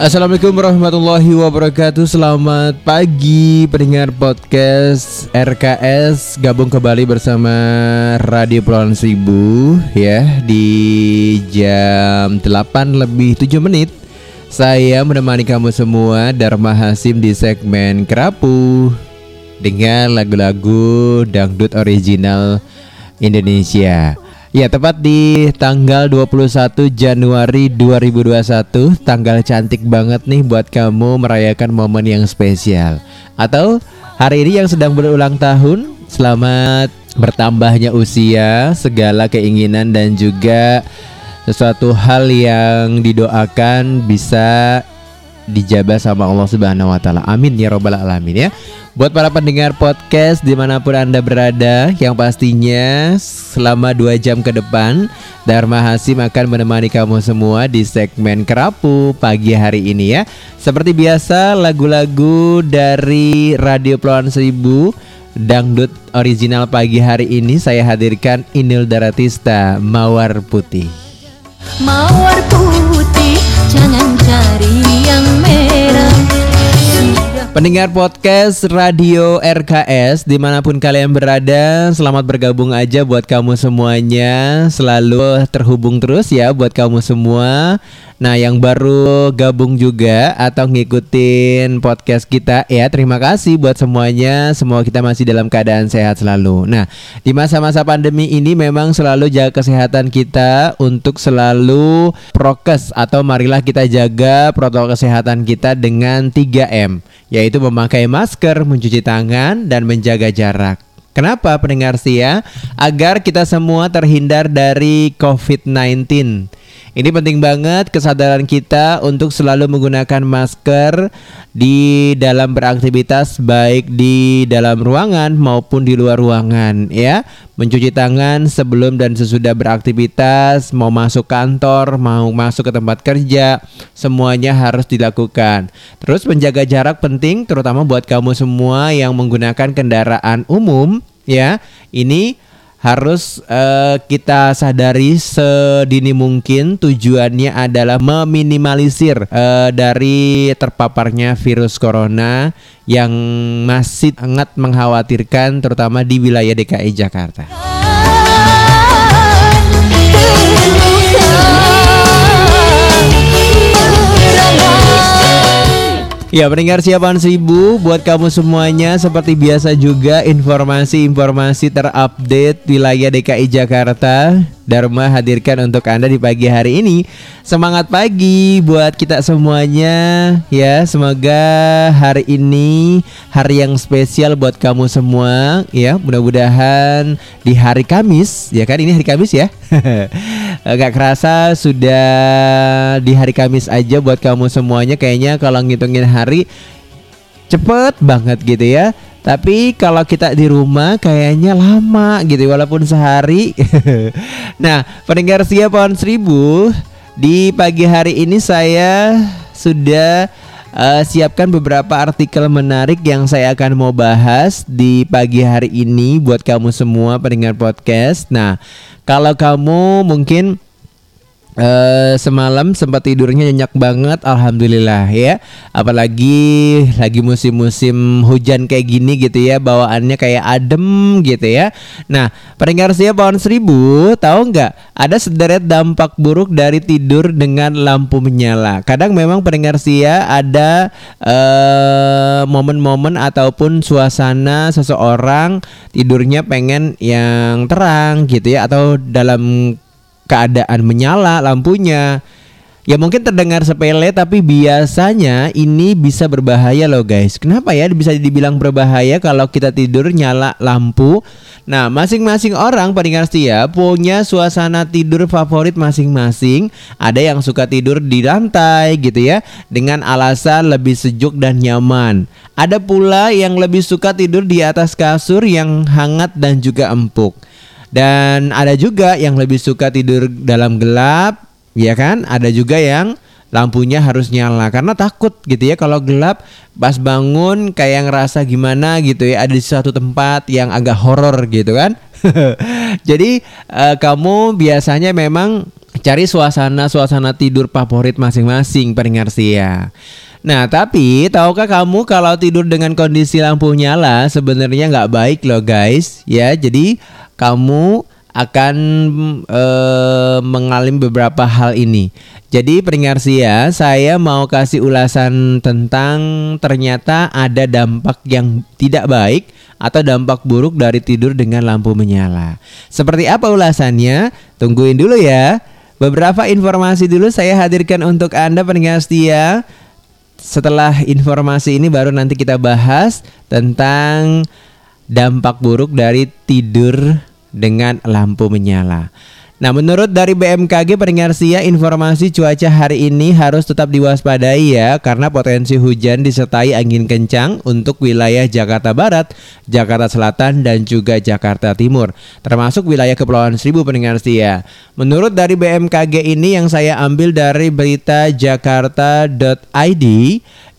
Assalamualaikum warahmatullahi wabarakatuh. Selamat pagi pendengar podcast RKS Gabung kembali bersama Radio Pulauan Seribu Ya. Di jam 8 lebih 7 menit Saya menemani kamu semua Dharma Hasim di segmen Kerapu Dengan lagu-lagu dangdut original Indonesia Ya tepat di tanggal 21 Januari 2021 Tanggal cantik banget nih buat kamu merayakan momen yang spesial. Atau hari ini yang sedang berulang tahun Selamat bertambahnya usia Segala keinginan dan juga sesuatu hal yang didoakan bisa dijabah sama Allah Subhanahu Wa Taala. Amin ya robbal alamin ya. Buat para pendengar podcast di mana pun anda berada, yang pastinya selama dua jam ke depan Dharma Hasim akan menemani kamu semua di segmen kerapu pagi hari ini ya. Seperti biasa lagu-lagu dari Radio Pulauan Seribu Dangdut original pagi hari ini saya hadirkan Inil Daratista Mawar Putih. Mawar putih Jangan cari Pendengar podcast Radio RKS di mana pun kalian berada Selamat bergabung aja buat kamu semuanya. Selalu terhubung terus ya buat kamu semua Nah yang baru gabung juga atau ngikutin podcast kita ya Terima kasih buat semuanya Semua kita masih dalam keadaan sehat selalu Nah di masa-masa pandemi ini memang selalu jaga kesehatan kita Untuk selalu prokes atau marilah kita jaga protokol kesehatan kita dengan 3M yaitu memakai masker, mencuci tangan, dan menjaga jarak. Kenapa pendengar setia? Agar kita semua terhindar dari COVID-19. Ini penting banget kesadaran kita untuk selalu menggunakan masker di dalam beraktivitas baik di dalam ruangan maupun di luar ruangan ya. Mencuci tangan sebelum dan sesudah beraktivitas, mau masuk kantor, mau masuk ke tempat kerja, semuanya harus dilakukan. Terus menjaga jarak penting terutama buat kamu semua yang menggunakan kendaraan umum ya. Ini harus eh, kita sadari sedini mungkin tujuannya adalah meminimalisir eh, dari terpaparnya virus corona yang masih sangat mengkhawatirkan terutama di wilayah DKI Jakarta. Ya pendengar siapaan seribu buat kamu semuanya seperti biasa juga informasi-informasi terupdate wilayah DKI Jakarta Dharma hadirkan untuk Anda di pagi hari ini. Semangat pagi buat kita semuanya ya. Semoga hari ini hari yang spesial buat kamu semua ya. Mudah-mudahan di hari Kamis ya kan? Ini hari Kamis ya? Gak kerasa sudah di hari Kamis aja buat kamu semuanya. Kayaknya kalau ngitungin hari cepet banget gitu ya tapi kalau kita di rumah kayaknya lama gitu walaupun sehari. nah, pendengar siap pohon seribu di pagi hari ini saya sudah uh, siapkan beberapa artikel menarik yang saya akan mau bahas di pagi hari ini buat kamu semua pendengar podcast. Nah, kalau kamu mungkin Uh, semalam sempat tidurnya nyenyak banget alhamdulillah ya. Apalagi lagi musim-musim hujan kayak gini gitu ya bawaannya kayak adem gitu ya. Nah pendengar saya pohon seribu tahu nggak? Ada sederet dampak buruk dari tidur dengan lampu menyala. Kadang memang pendengar sia ada uh, momen-momen ataupun suasana seseorang tidurnya pengen yang terang gitu ya atau dalam keadaan menyala lampunya. Ya mungkin terdengar sepele tapi biasanya ini bisa berbahaya loh guys. Kenapa ya bisa dibilang berbahaya kalau kita tidur nyala lampu? Nah, masing-masing orang pendengar setia punya suasana tidur favorit masing-masing. Ada yang suka tidur di lantai gitu ya, dengan alasan lebih sejuk dan nyaman. Ada pula yang lebih suka tidur di atas kasur yang hangat dan juga empuk. Dan ada juga yang lebih suka tidur dalam gelap, ya kan? Ada juga yang lampunya harus nyala karena takut gitu ya kalau gelap pas bangun kayak ngerasa gimana gitu ya ada di suatu tempat yang agak horor gitu kan. Jadi uh, kamu biasanya memang cari suasana-suasana tidur favorit masing-masing pendengar ya. Nah, tapi tahukah kamu kalau tidur dengan kondisi lampu nyala sebenarnya nggak baik loh guys. Ya, jadi kamu akan uh, mengalami beberapa hal ini. Jadi pendengar ya, saya mau kasih ulasan tentang ternyata ada dampak yang tidak baik atau dampak buruk dari tidur dengan lampu menyala. Seperti apa ulasannya? Tungguin dulu ya. Beberapa informasi dulu saya hadirkan untuk Anda pendengar setia. Setelah informasi ini baru nanti kita bahas tentang dampak buruk dari tidur dengan lampu menyala. Nah, menurut dari BMKG pendengar Sia, informasi cuaca hari ini harus tetap diwaspadai ya karena potensi hujan disertai angin kencang untuk wilayah Jakarta Barat, Jakarta Selatan dan juga Jakarta Timur, termasuk wilayah Kepulauan Seribu pendengar Sia. Menurut dari BMKG ini yang saya ambil dari berita jakarta.id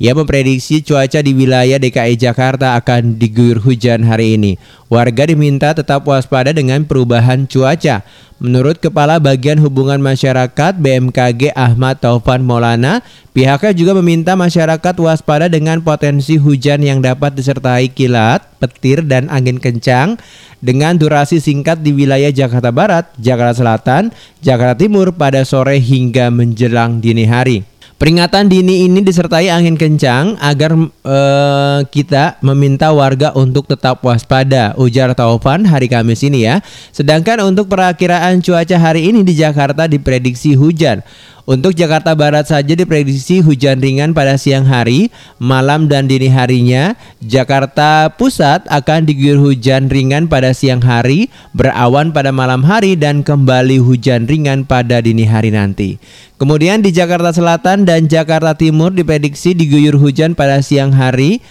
ia memprediksi cuaca di wilayah DKI Jakarta akan diguyur hujan hari ini. Warga diminta tetap waspada dengan perubahan cuaca. Menurut Kepala Bagian Hubungan Masyarakat BMKG Ahmad Taufan Maulana, pihaknya juga meminta masyarakat waspada dengan potensi hujan yang dapat disertai kilat, petir, dan angin kencang dengan durasi singkat di wilayah Jakarta Barat, Jakarta Selatan, Jakarta Timur pada sore hingga menjelang dini hari. Peringatan dini ini disertai angin kencang agar uh, kita meminta warga untuk tetap waspada. Ujar Taufan hari Kamis ini ya. Sedangkan untuk perakiraan cuaca hari ini di Jakarta diprediksi hujan. Untuk Jakarta Barat saja diprediksi hujan ringan pada siang hari, malam dan dini harinya. Jakarta Pusat akan diguyur hujan ringan pada siang hari, berawan pada malam hari dan kembali hujan ringan pada dini hari nanti. Kemudian di Jakarta Selatan dan Jakarta Timur diprediksi diguyur hujan pada siang hari,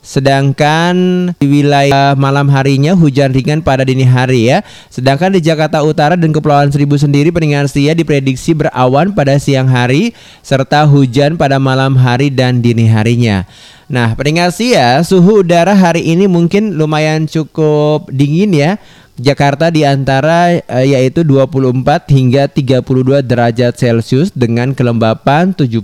Sedangkan di wilayah malam harinya hujan ringan pada dini hari ya. Sedangkan di Jakarta Utara dan Kepulauan Seribu sendiri peninggalan setia diprediksi berawan pada siang hari serta hujan pada malam hari dan dini harinya. Nah, pendengar ya, suhu udara hari ini mungkin lumayan cukup dingin ya. Jakarta di antara uh, yaitu 24 hingga 32 derajat Celcius dengan kelembapan 70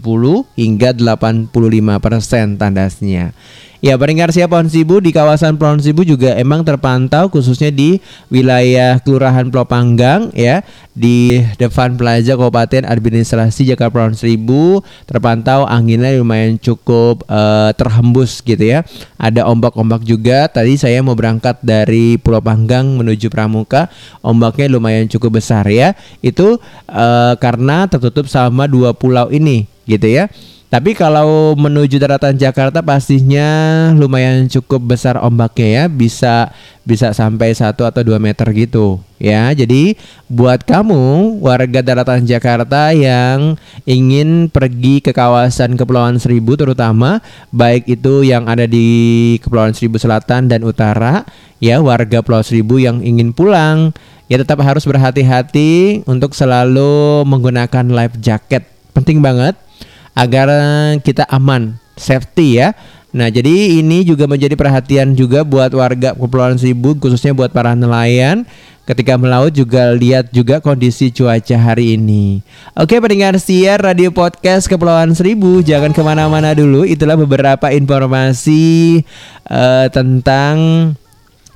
hingga 85 persen tandasnya. Ya, pendengar siapa Pohon Sibu di kawasan Pohon Sibu juga emang terpantau khususnya di wilayah Kelurahan Pulau Panggang ya di depan Plaza Kabupaten Administrasi Jakarta Pohon Seribu terpantau anginnya lumayan cukup uh, terhembus gitu ya. Ada ombak-ombak juga. Tadi saya mau berangkat dari Pulau Panggang menuju Pramuka, ombaknya lumayan cukup besar ya. Itu uh, karena tertutup sama dua pulau ini gitu ya. Tapi kalau menuju daratan Jakarta pastinya lumayan cukup besar ombaknya ya, bisa bisa sampai satu atau dua meter gitu ya. Jadi buat kamu warga daratan Jakarta yang ingin pergi ke kawasan Kepulauan Seribu terutama baik itu yang ada di Kepulauan Seribu Selatan dan Utara ya warga Pulau Seribu yang ingin pulang ya tetap harus berhati-hati untuk selalu menggunakan life jacket. Penting banget agar kita aman, safety ya. Nah, jadi ini juga menjadi perhatian juga buat warga Kepulauan Seribu khususnya buat para nelayan ketika melaut juga lihat juga kondisi cuaca hari ini. Oke pendengar siar radio podcast Kepulauan Seribu jangan ke mana-mana dulu. Itulah beberapa informasi uh, tentang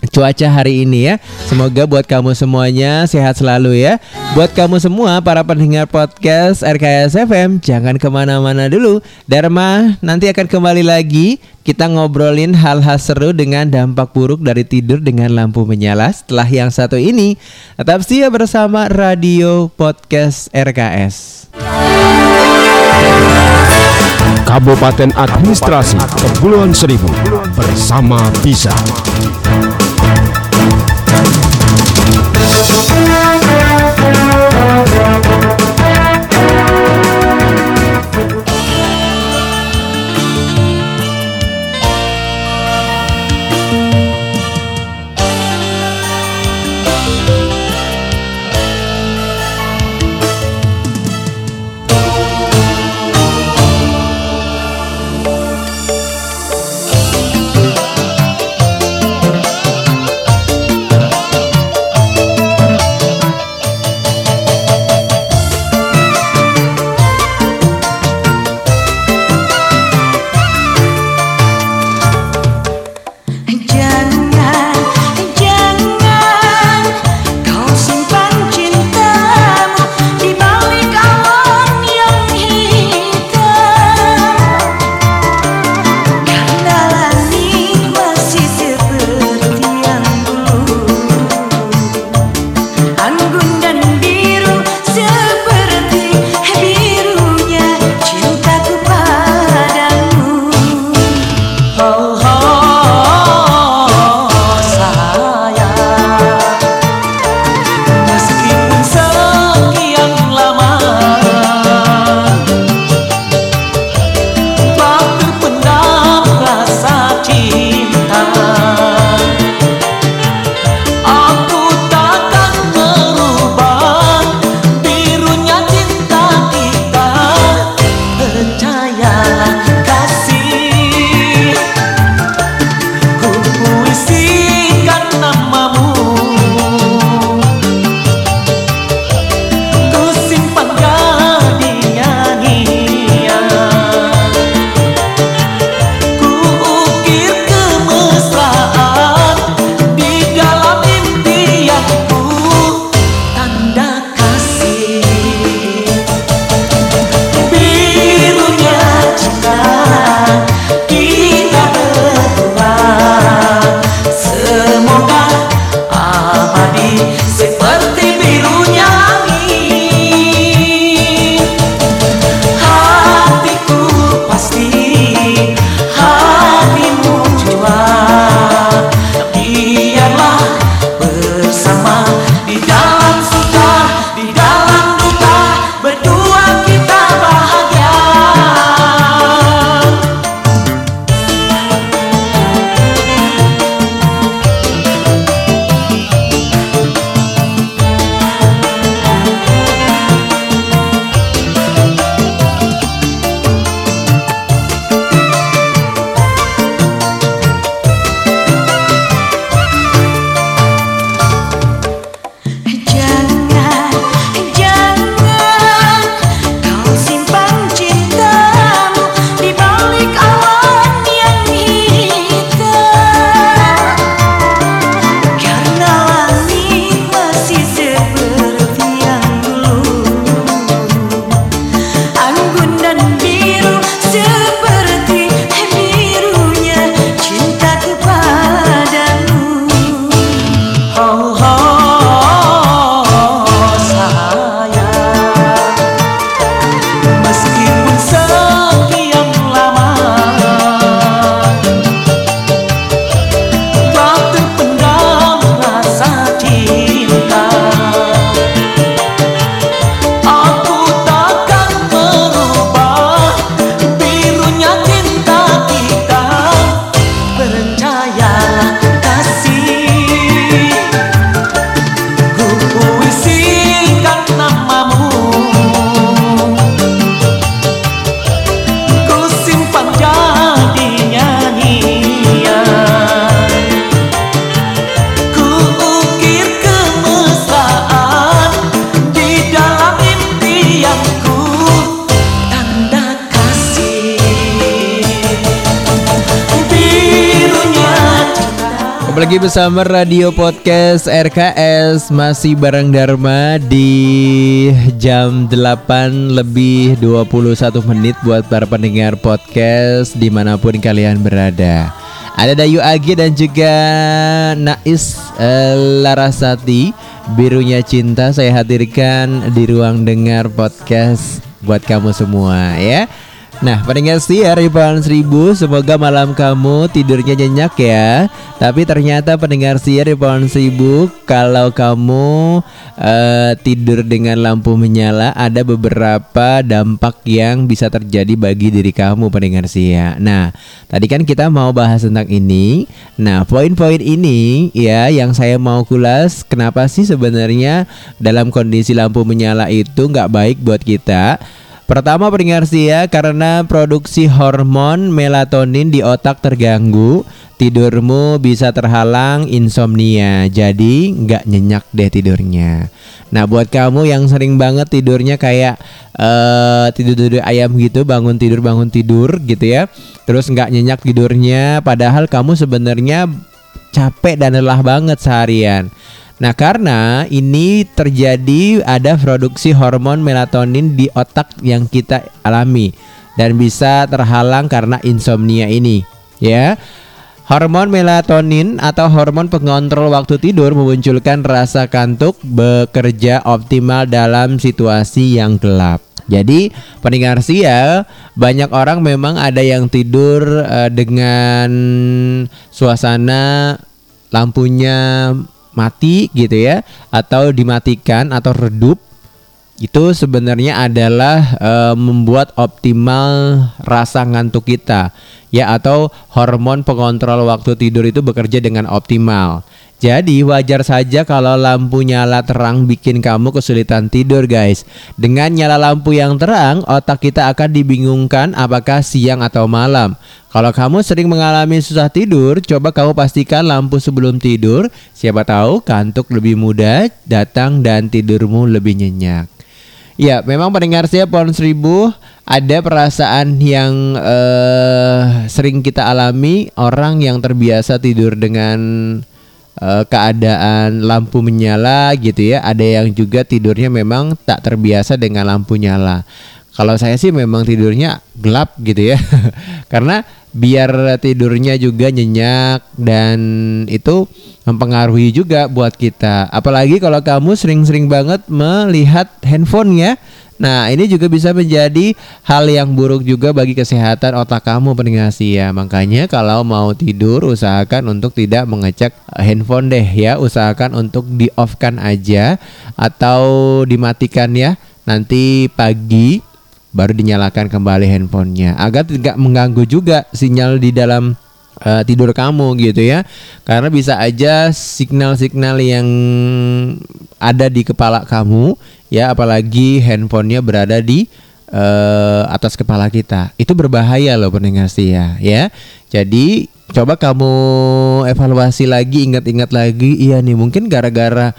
cuaca hari ini ya. Semoga buat kamu semuanya sehat selalu ya. Buat kamu semua para pendengar podcast RKS FM jangan ke mana-mana dulu. Dharma nanti akan kembali lagi kita ngobrolin hal-hal seru dengan dampak buruk dari tidur dengan lampu menyala setelah yang satu ini. Tetap siap bersama Radio Podcast RKS. Kabupaten Administrasi Kepulauan Seribu bersama Bisa. Kembali lagi bersama Radio Podcast RKS Masih bareng Dharma di jam 8 lebih 21 menit Buat para pendengar podcast di mana pun kalian berada. Ada Dayu Agi dan juga Nais eh, Larasati Birunya Cinta. Saya hadirkan di ruang dengar podcast Buat kamu semua ya Nah, pendengar setia Ribuan Seribu, semoga malam kamu tidurnya nyenyak ya. Tapi ternyata pendengar setia Ribuan Seribu, kalau kamu uh, tidur dengan lampu menyala, ada beberapa dampak yang bisa terjadi bagi diri kamu pendengar setia. Nah, tadi kan kita mau bahas tentang ini. Nah, poin-poin ini ya yang saya mau kulas, kenapa sih sebenarnya dalam kondisi lampu menyala itu nggak baik buat kita? Pertama pendengar ya karena produksi hormon melatonin di otak terganggu, tidurmu bisa terhalang insomnia. Jadi nggak nyenyak deh tidurnya. Nah buat kamu yang sering banget tidurnya kayak uh, tidur tidur ayam gitu, bangun tidur bangun tidur gitu ya, terus nggak nyenyak tidurnya, padahal kamu sebenarnya capek dan lelah banget seharian. Nah, karena ini terjadi ada produksi hormon melatonin di otak yang kita alami dan bisa terhalang karena insomnia ini, ya. Hormon melatonin atau hormon pengontrol waktu tidur memunculkan rasa kantuk bekerja optimal dalam situasi yang gelap. Jadi pendengar ya banyak orang memang ada yang tidur uh, dengan suasana lampunya mati gitu ya atau dimatikan atau redup itu sebenarnya adalah e, membuat optimal rasa ngantuk kita ya atau hormon pengontrol waktu tidur itu bekerja dengan optimal. Jadi wajar saja kalau lampu nyala terang bikin kamu kesulitan tidur guys. Dengan nyala lampu yang terang otak kita akan dibingungkan apakah siang atau malam. Kalau kamu sering mengalami susah tidur coba kamu pastikan lampu sebelum tidur. Siapa tahu kantuk lebih mudah datang dan tidurmu lebih nyenyak. Ya, memang pendengar saya pohon seribu ada perasaan yang uh, sering kita alami orang yang terbiasa tidur dengan uh, keadaan lampu menyala gitu ya. Ada yang juga tidurnya memang tak terbiasa dengan lampu nyala. Kalau saya sih memang tidurnya gelap gitu ya. Karena biar tidurnya juga nyenyak dan itu mempengaruhi juga buat kita. Apalagi kalau kamu sering-sering banget melihat handphone ya. Nah, ini juga bisa menjadi hal yang buruk juga bagi kesehatan otak kamu pendengar ya. Makanya kalau mau tidur usahakan untuk tidak mengecek handphone deh ya. Usahakan untuk di-off-kan aja atau dimatikan ya. Nanti pagi baru dinyalakan kembali handphonenya agar tidak mengganggu juga sinyal di dalam uh, tidur kamu gitu ya. Karena bisa aja signal-signal yang ada di kepala kamu ya apalagi handphonenya berada di uh, atas kepala kita. Itu berbahaya loh pendengar ya ya. Jadi coba kamu evaluasi lagi ingat-ingat lagi. Iya nih mungkin gara-gara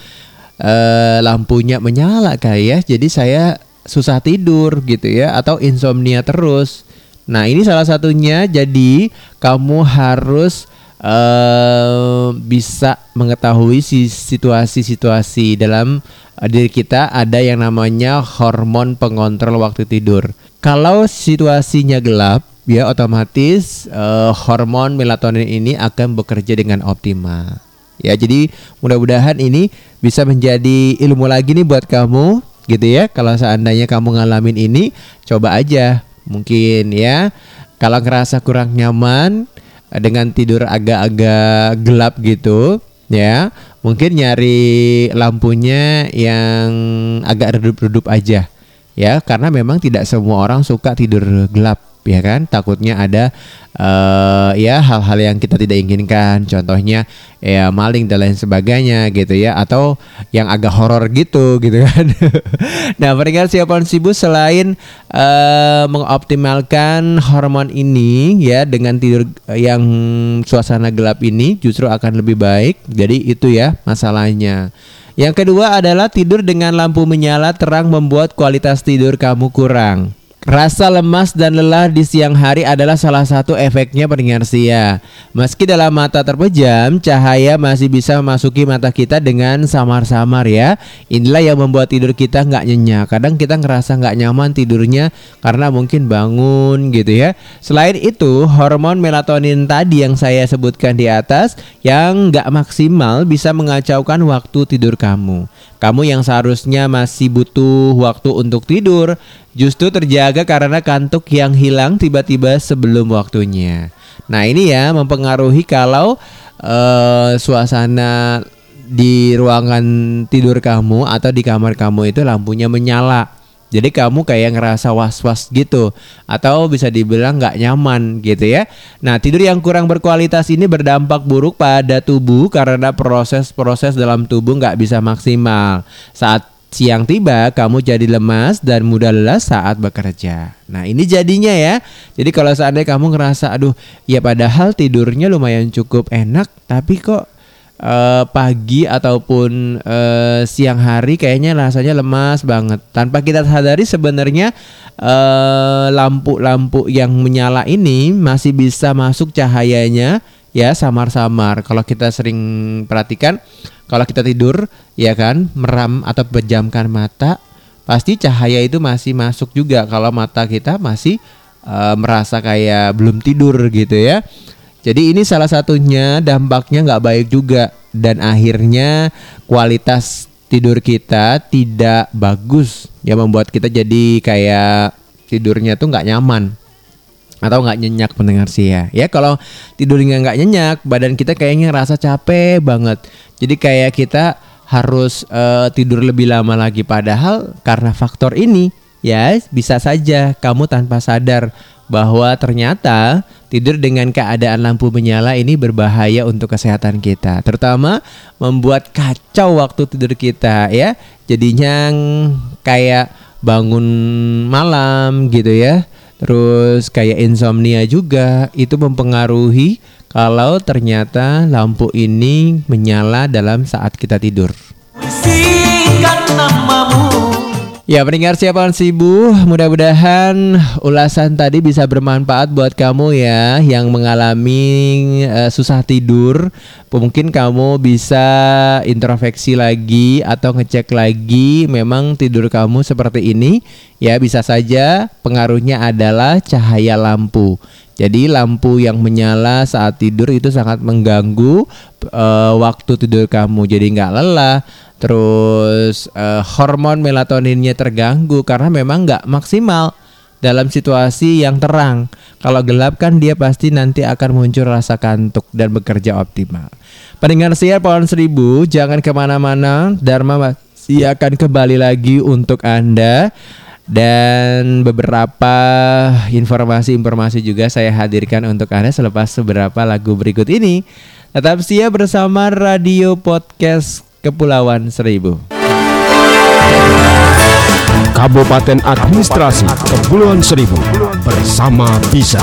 uh, lampunya menyala kayak ya. Jadi saya susah tidur gitu ya atau insomnia terus Nah, ini salah satunya jadi kamu harus uh, bisa mengetahui situasi-situasi dalam uh, diri kita ada yang namanya hormon pengontrol waktu tidur. Kalau situasinya gelap, ya otomatis uh, hormon melatonin ini akan bekerja dengan optimal. Ya, jadi mudah-mudahan ini bisa menjadi ilmu lagi nih buat kamu gitu ya. Kalau seandainya kamu ngalamin ini, coba aja mungkin ya. Kalau ngerasa kurang nyaman eh, dengan tidur agak-agak gelap gitu ya. Mungkin nyari lampunya yang agak redup-redup aja ya. Karena memang tidak semua orang suka tidur gelap ya kan? Takutnya ada uh, ya hal-hal yang kita tidak inginkan. Contohnya ya maling dan lain sebagainya gitu ya. Atau yang agak horor gitu gitu kan? Nah mereka siapa sibuk selain uh, mengoptimalkan hormon ini ya dengan tidur yang suasana gelap ini justru akan lebih baik. Jadi itu ya masalahnya. Yang kedua adalah tidur dengan lampu menyala terang membuat kualitas tidur kamu kurang Rasa lemas dan lelah di siang hari adalah salah satu efeknya pendengar. Meski dalam mata terpejam, cahaya masih bisa memasuki mata kita dengan samar-samar ya. Inilah yang membuat tidur kita nggak nyenyak. Kadang kita ngerasa nggak nyaman tidurnya karena mungkin bangun gitu ya. Selain itu, hormon melatonin tadi yang saya sebutkan di atas yang nggak maksimal bisa mengacaukan waktu tidur kamu. Kamu yang seharusnya masih butuh waktu untuk tidur justru terjaga karena kantuk yang hilang tiba-tiba sebelum waktunya. Nah, ini ya mempengaruhi kalau uh, suasana di ruangan tidur kamu atau di kamar kamu itu lampunya menyala. Jadi kamu kayak ngerasa was-was gitu atau bisa dibilang nggak nyaman gitu ya. Nah tidur yang kurang berkualitas ini berdampak buruk pada tubuh karena proses-proses dalam tubuh nggak bisa maksimal. Saat siang tiba kamu jadi lemas dan mudah lelah saat bekerja. Nah ini jadinya ya. Jadi kalau seandainya kamu ngerasa aduh ya padahal tidurnya lumayan cukup enak tapi kok uh, pagi ataupun uh, siang hari kayaknya rasanya lemas banget. Tanpa kita sadari sebenarnya uh, lampu-lampu yang menyala ini masih bisa masuk cahayanya ya samar-samar. Kalau kita sering perhatikan kalau kita tidur ya kan meram atau pejamkan mata pasti cahaya itu masih masuk juga kalau mata kita masih uh, merasa kayak belum tidur gitu ya. Jadi ini salah satunya dampaknya nggak baik juga dan akhirnya kualitas tidur kita tidak bagus ya membuat kita jadi kayak tidurnya tuh nggak nyaman atau nggak nyenyak pendengar sih ya ya kalau tidurnya nggak nyenyak badan kita kayaknya rasa capek banget jadi kayak kita harus uh, tidur lebih lama lagi padahal karena faktor ini ya bisa saja kamu tanpa sadar bahwa ternyata tidur dengan keadaan lampu menyala ini berbahaya untuk kesehatan kita, terutama membuat kacau waktu tidur kita ya. Jadinya kayak bangun malam gitu ya. Terus kayak insomnia juga itu mempengaruhi kalau ternyata lampu ini menyala dalam saat kita tidur. Ya pendengar siapa Sibu Mudah-mudahan ulasan tadi bisa bermanfaat buat kamu ya Yang mengalami uh, susah tidur. Mungkin kamu bisa introspeksi lagi Atau ngecek lagi Memang tidur kamu seperti ini. Ya bisa saja pengaruhnya adalah cahaya lampu jadi lampu yang menyala saat tidur itu sangat mengganggu uh, waktu tidur kamu. Jadi nggak lelah, terus uh, hormon melatoninnya terganggu karena memang nggak maksimal dalam situasi yang terang. Kalau gelap kan dia pasti nanti akan muncul rasa kantuk dan bekerja optimal. Pendengar siar pohon seribu, jangan ke mana-mana. Dharma masih akan kembali lagi untuk Anda. Dan beberapa informasi-informasi juga saya hadirkan untuk Anda selepas beberapa lagu berikut ini. Tetap siap bersama Radio Podcast Kepulauan Seribu. Kabupaten Administrasi Kepulauan Seribu bersama Bisa.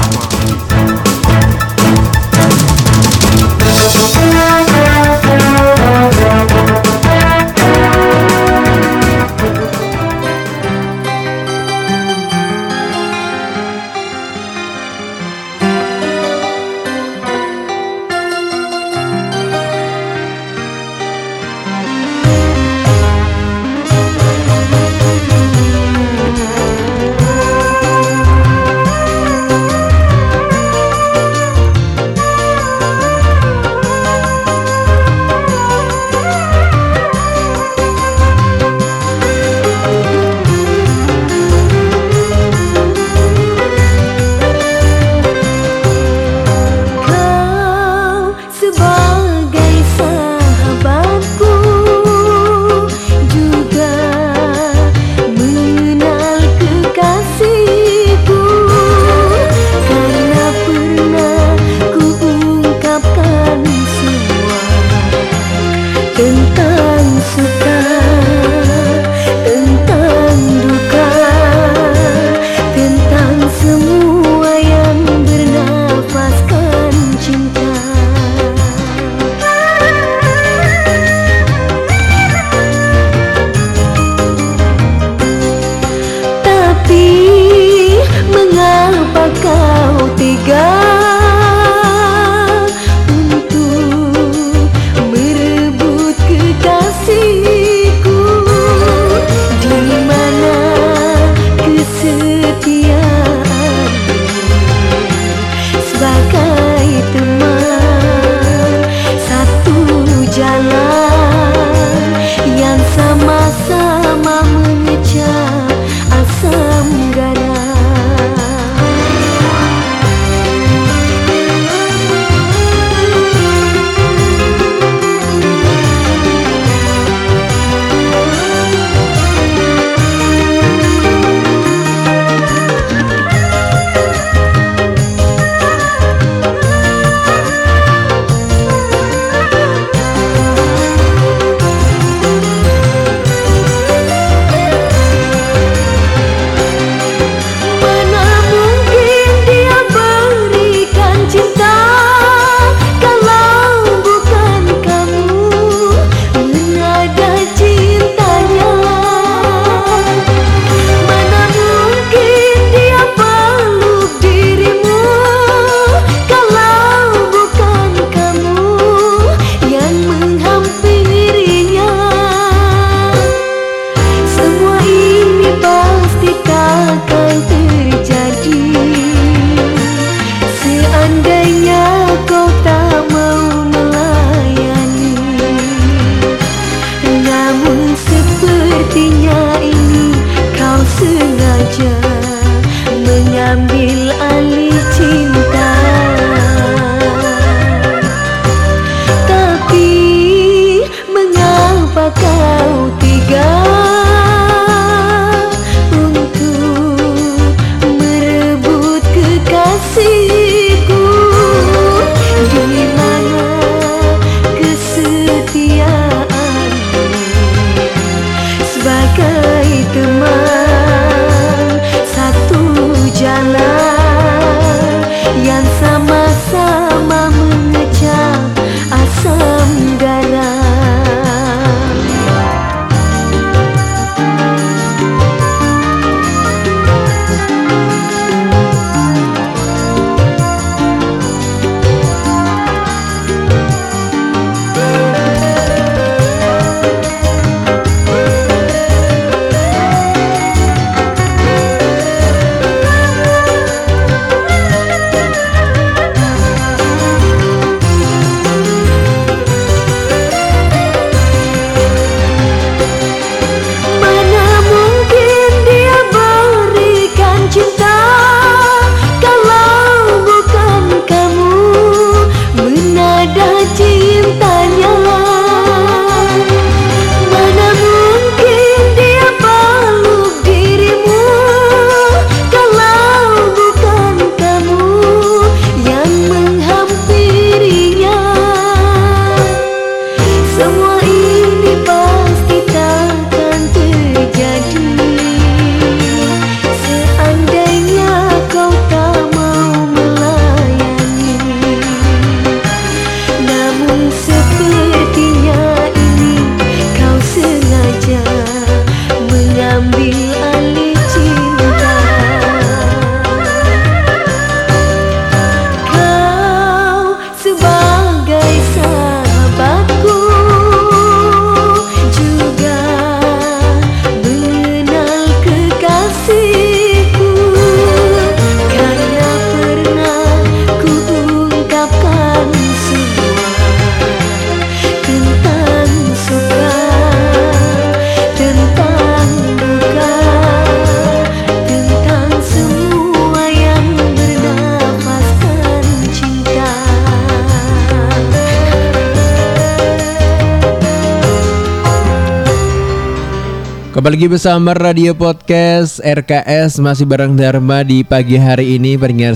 Kembali lagi bersama Radio Podcast RKS Masih bareng Dharma di pagi hari ini Pendengar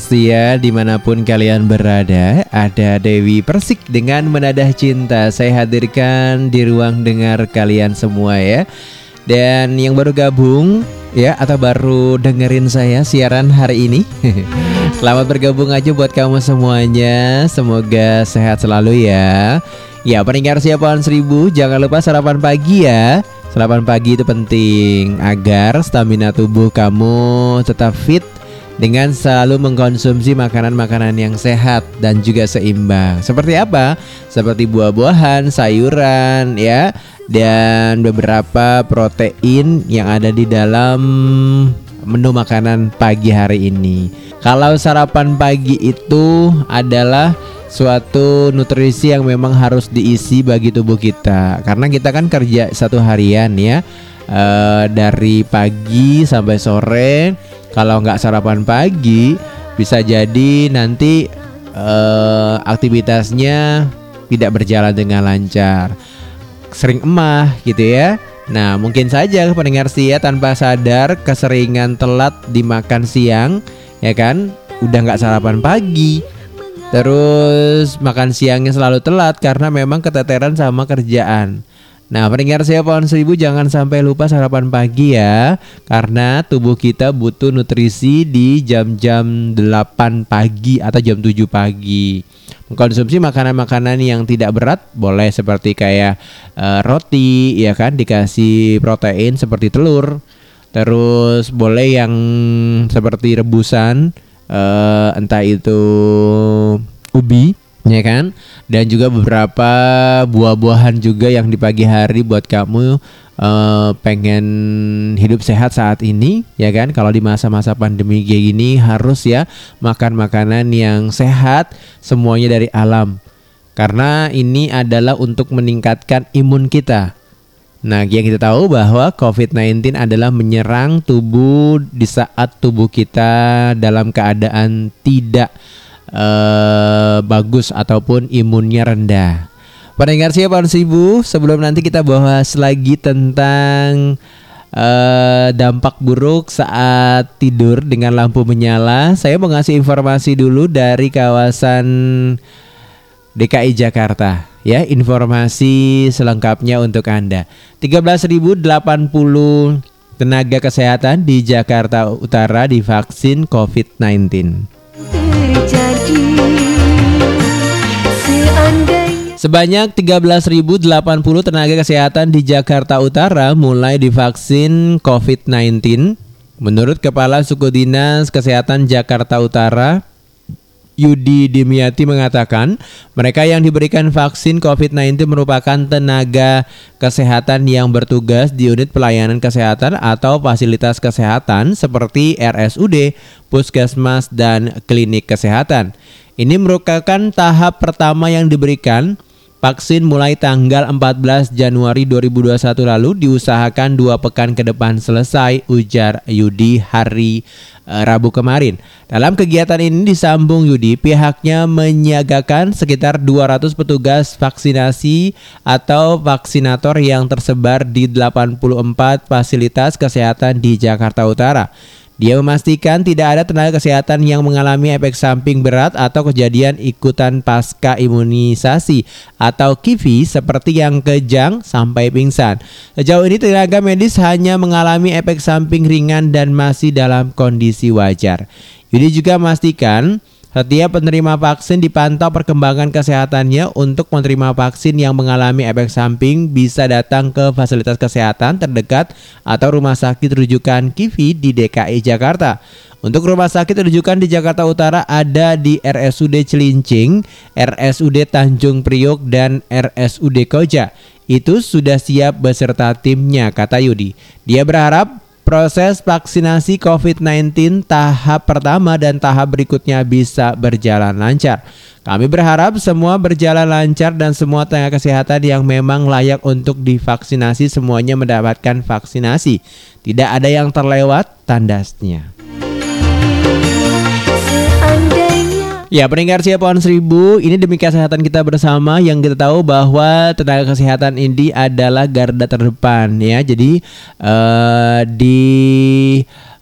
di mana pun kalian berada Ada Dewi Persik dengan Menadah Cinta. Saya hadirkan di ruang dengar kalian semua ya. Dan yang baru gabung ya Atau baru dengerin saya siaran hari ini Selamat bergabung aja buat kamu semuanya. Semoga sehat selalu ya. Ya pendengar siapaan seribu Jangan lupa sarapan pagi ya Sarapan pagi itu penting agar stamina tubuh kamu tetap fit dengan selalu mengkonsumsi makanan-makanan yang sehat dan juga seimbang. Seperti apa? Seperti buah-buahan, sayuran ya dan beberapa protein yang ada di dalam menu makanan pagi hari ini. Kalau sarapan pagi itu adalah suatu nutrisi yang memang harus diisi bagi tubuh kita. Karena kita kan kerja satu harian ya eh, dari pagi sampai sore. Kalau nggak sarapan pagi bisa jadi nanti eh, aktivitasnya tidak berjalan dengan lancar. Sering emah gitu ya. Nah mungkin saja pendengar setia tanpa sadar keseringan telat dimakan siang ya kan? Udah nggak sarapan pagi Terus makan siangnya selalu telat karena memang keteteran sama kerjaan. Nah, pendengar saya pohon seribu jangan sampai lupa sarapan pagi ya Karena tubuh kita butuh nutrisi di jam-jam 8 pagi atau jam 7 pagi. Mengkonsumsi makanan-makanan yang tidak berat boleh seperti kayak eh, roti ya kan dikasih protein seperti telur. Terus boleh yang seperti rebusan eh, entah itu ubi ya kan? Dan juga beberapa buah-buahan juga yang di pagi hari buat kamu eh, pengen hidup sehat saat ini ya kan? Kalau di masa-masa pandemi kayak gini harus ya makan makanan yang sehat semuanya dari alam. Karena ini adalah untuk meningkatkan imun kita Nah, yang kita tahu bahwa COVID-19 adalah menyerang tubuh di saat tubuh kita dalam keadaan tidak eh, bagus ataupun imunnya rendah. Pendengar siapa Ibu, sebelum nanti kita bahas lagi tentang eh, dampak buruk saat tidur dengan lampu menyala, saya mau ngasih informasi dulu dari kawasan DKI Jakarta ya. Informasi selengkapnya untuk Anda. 13.080 tenaga kesehatan di Jakarta Utara divaksin COVID-19 terjadi Sebanyak 13.080 tenaga kesehatan di Jakarta Utara mulai divaksin COVID-19. Menurut Kepala Suku Dinas Kesehatan Jakarta Utara, Yudi Dimyati mengatakan, mereka yang diberikan vaksin COVID-19 merupakan tenaga kesehatan yang bertugas di unit pelayanan kesehatan atau fasilitas kesehatan seperti RSUD, puskesmas, dan klinik kesehatan. Ini merupakan tahap pertama yang diberikan Vaksin mulai tanggal 14 Januari 2021 lalu diusahakan dua pekan ke depan selesai, ujar Yudi hari uh, Rabu kemarin. Dalam kegiatan ini disambung Yudi, pihaknya menyiagakan sekitar 200 petugas vaksinasi atau vaksinator yang tersebar di 84 fasilitas kesehatan di Jakarta Utara. Dia memastikan tidak ada tenaga kesehatan yang mengalami efek samping berat atau kejadian ikutan pasca imunisasi atau KIVI seperti yang kejang sampai pingsan. Sejauh ini tenaga medis hanya mengalami efek samping ringan dan masih dalam kondisi wajar. Yudi juga memastikan setiap penerima vaksin dipantau perkembangan kesehatannya untuk menerima vaksin yang mengalami efek samping bisa datang ke fasilitas kesehatan terdekat atau rumah sakit rujukan KIVI di DKI Jakarta. Untuk rumah sakit rujukan di Jakarta Utara ada di RSUD Cilincing, RSUD Tanjung Priok, dan RSUD Koja. Itu sudah siap beserta timnya, kata Yudi. Dia berharap proses vaksinasi COVID-19 tahap pertama dan tahap berikutnya bisa berjalan lancar. Kami berharap semua berjalan lancar dan semua tenaga kesehatan yang memang layak untuk divaksinasi semuanya mendapatkan vaksinasi. Tidak ada yang terlewat tandasnya. Ya, pendengar siapa pohon seribu, ini demi kesehatan kita bersama yang kita tahu bahwa tenaga kesehatan ini adalah garda terdepan ya. Jadi uh, di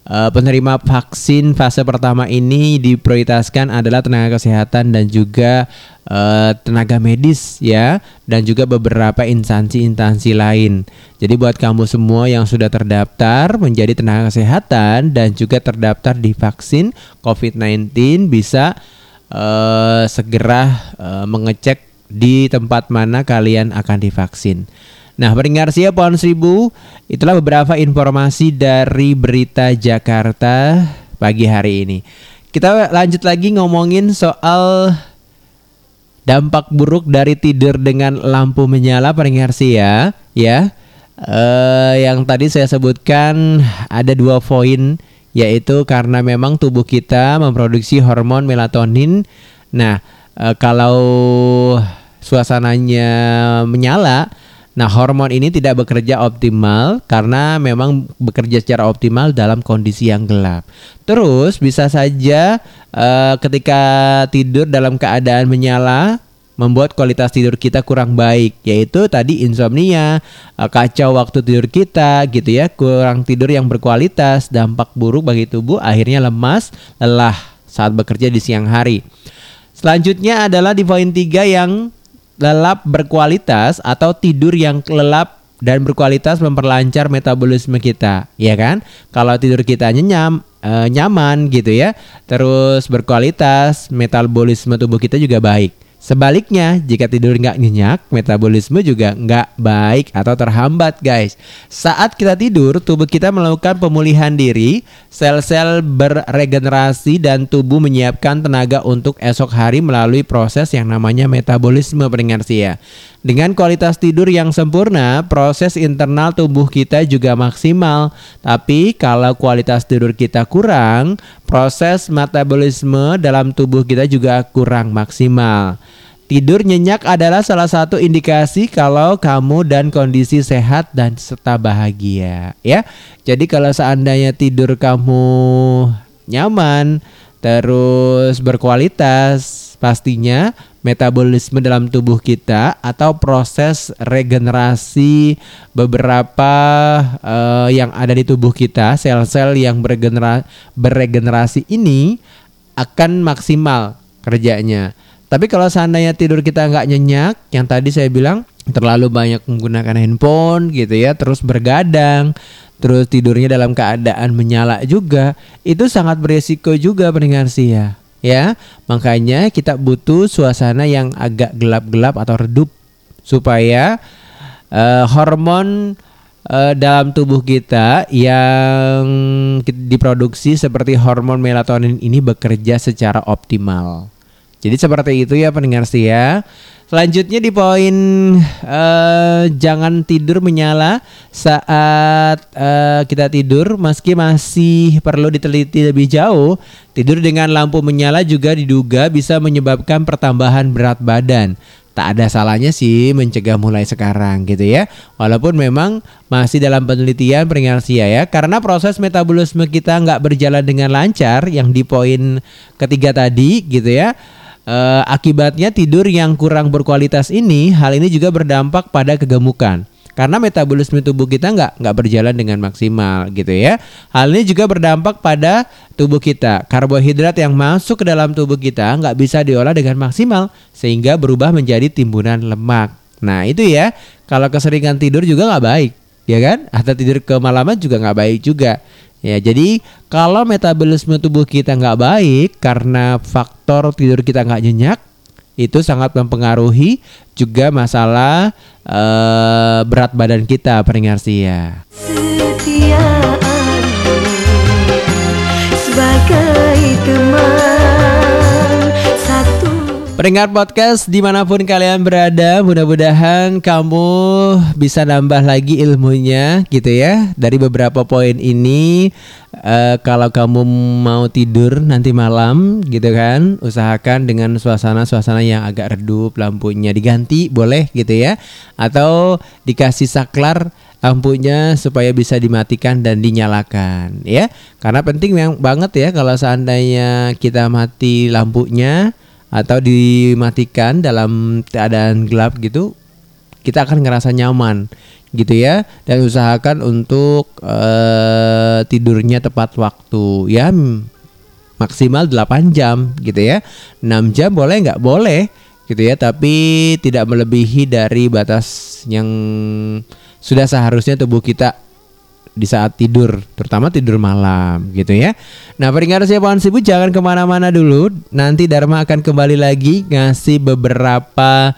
uh, penerima vaksin fase pertama ini diprioritaskan adalah tenaga kesehatan dan juga uh, tenaga medis ya dan juga beberapa instansi-instansi lain. Jadi buat kamu semua yang sudah terdaftar menjadi tenaga kesehatan dan juga terdaftar di vaksin COVID-19 bisa uh, segera uh, mengecek di tempat mana kalian akan divaksin. Nah, pendengar pohon seribu, itulah beberapa informasi dari berita Jakarta pagi hari ini. Kita lanjut lagi ngomongin soal dampak buruk dari tidur dengan lampu menyala pendengar ya, ya. Uh, yang tadi saya sebutkan ada dua poin yaitu karena memang tubuh kita memproduksi hormon melatonin. Nah, e, kalau suasananya menyala, nah hormon ini tidak bekerja optimal karena memang bekerja secara optimal dalam kondisi yang gelap. Terus bisa saja e, ketika tidur dalam keadaan menyala membuat kualitas tidur kita kurang baik yaitu tadi insomnia, eh, kacau waktu tidur kita gitu ya, kurang tidur yang berkualitas, dampak buruk bagi tubuh akhirnya lemas, lelah saat bekerja di siang hari. Selanjutnya adalah di poin 3 yang lelap berkualitas atau tidur yang lelap dan berkualitas memperlancar metabolisme kita, ya kan? Kalau tidur kita nyenyam, e, nyaman gitu ya, terus berkualitas, metabolisme tubuh kita juga baik. Sebaliknya, jika tidur nggak nyenyak, metabolisme juga nggak baik atau terhambat, guys. Saat kita tidur, tubuh kita melakukan pemulihan diri, sel-sel beregenerasi dan tubuh menyiapkan tenaga untuk esok hari melalui proses yang namanya metabolisme pendengar ya. Dengan kualitas tidur yang sempurna, proses internal tubuh kita juga maksimal. Tapi kalau kualitas tidur kita kurang, proses metabolisme dalam tubuh kita juga kurang maksimal. Tidur nyenyak adalah salah satu indikasi kalau kamu dan kondisi sehat dan serta bahagia, ya. Jadi kalau seandainya tidur kamu nyaman, terus berkualitas, pastinya metabolisme dalam tubuh kita atau proses regenerasi beberapa uh, yang ada di tubuh kita, sel-sel yang beregenera beregenerasi ini akan maksimal kerjanya. Tapi kalau seandainya tidur kita nggak nyenyak, yang tadi saya bilang terlalu banyak menggunakan handphone gitu ya, terus bergadang, terus tidurnya dalam keadaan menyala juga, itu sangat beresiko juga pendengar sih ya. ya. Makanya kita butuh suasana yang agak gelap-gelap atau redup supaya eh, hormon eh, dalam tubuh kita yang diproduksi seperti hormon melatonin ini bekerja secara optimal. Jadi seperti itu ya pendengar setia. Selanjutnya di poin eh, jangan tidur menyala saat eh, kita tidur meski masih perlu diteliti lebih jauh. Tidur dengan lampu menyala juga diduga bisa menyebabkan pertambahan berat badan. Tak ada salahnya sih mencegah mulai sekarang gitu ya. Walaupun memang masih dalam penelitian peringatan sia ya. Karena proses metabolisme kita nggak berjalan dengan lancar yang di poin ketiga tadi gitu ya. Eh, akibatnya tidur yang kurang berkualitas ini, hal ini juga berdampak pada kegemukan. Karena metabolisme tubuh kita nggak nggak berjalan dengan maksimal gitu ya. Hal ini juga berdampak pada tubuh kita. Karbohidrat yang masuk ke dalam tubuh kita nggak bisa diolah dengan maksimal sehingga berubah menjadi timbunan lemak. Nah itu ya. Kalau keseringan tidur juga nggak baik, ya kan? Atau tidur kemalaman juga nggak baik juga. Ya, jadi kalau metabolisme tubuh kita nggak baik karena faktor tidur kita nggak nyenyak, itu sangat mempengaruhi juga masalah eh, berat badan kita pendengar setia. Setiaanmu sebagai teman Pendengar podcast di mana pun kalian berada, mudah-mudahan kamu bisa nambah lagi ilmunya gitu ya. Dari beberapa poin ini, eh, kalau kamu mau tidur nanti malam gitu kan, usahakan dengan suasana-suasana yang agak redup, lampunya diganti boleh gitu ya. Atau dikasih saklar lampunya supaya bisa dimatikan dan dinyalakan ya. Karena penting yang banget ya kalau seandainya kita mati lampunya atau dimatikan dalam keadaan gelap gitu kita akan ngerasa nyaman gitu ya. Dan usahakan untuk eh, tidurnya tepat waktu ya. Maksimal 8 jam gitu ya. 6 jam boleh nggak? Boleh gitu ya. Tapi tidak melebihi dari batas yang sudah seharusnya tubuh kita di saat tidur, terutama tidur malam gitu ya. Nah peringatan saya pohon sibuk jangan ke mana-mana dulu. Nanti Dharma akan kembali lagi ngasih beberapa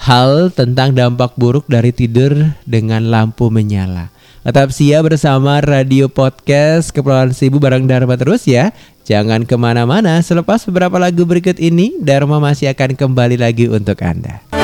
hal tentang dampak buruk dari tidur dengan lampu menyala. Tetap siap bersama Radio Podcast Kepulauan Sibu bareng Dharma terus ya. Jangan ke mana-mana. Selepas beberapa lagu berikut ini, Dharma masih akan kembali lagi untuk Anda.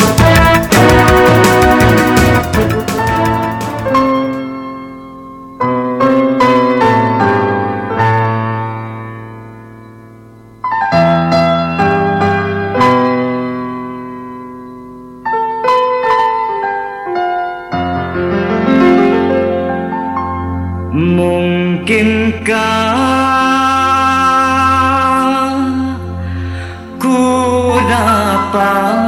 Mungkinkah ku dapat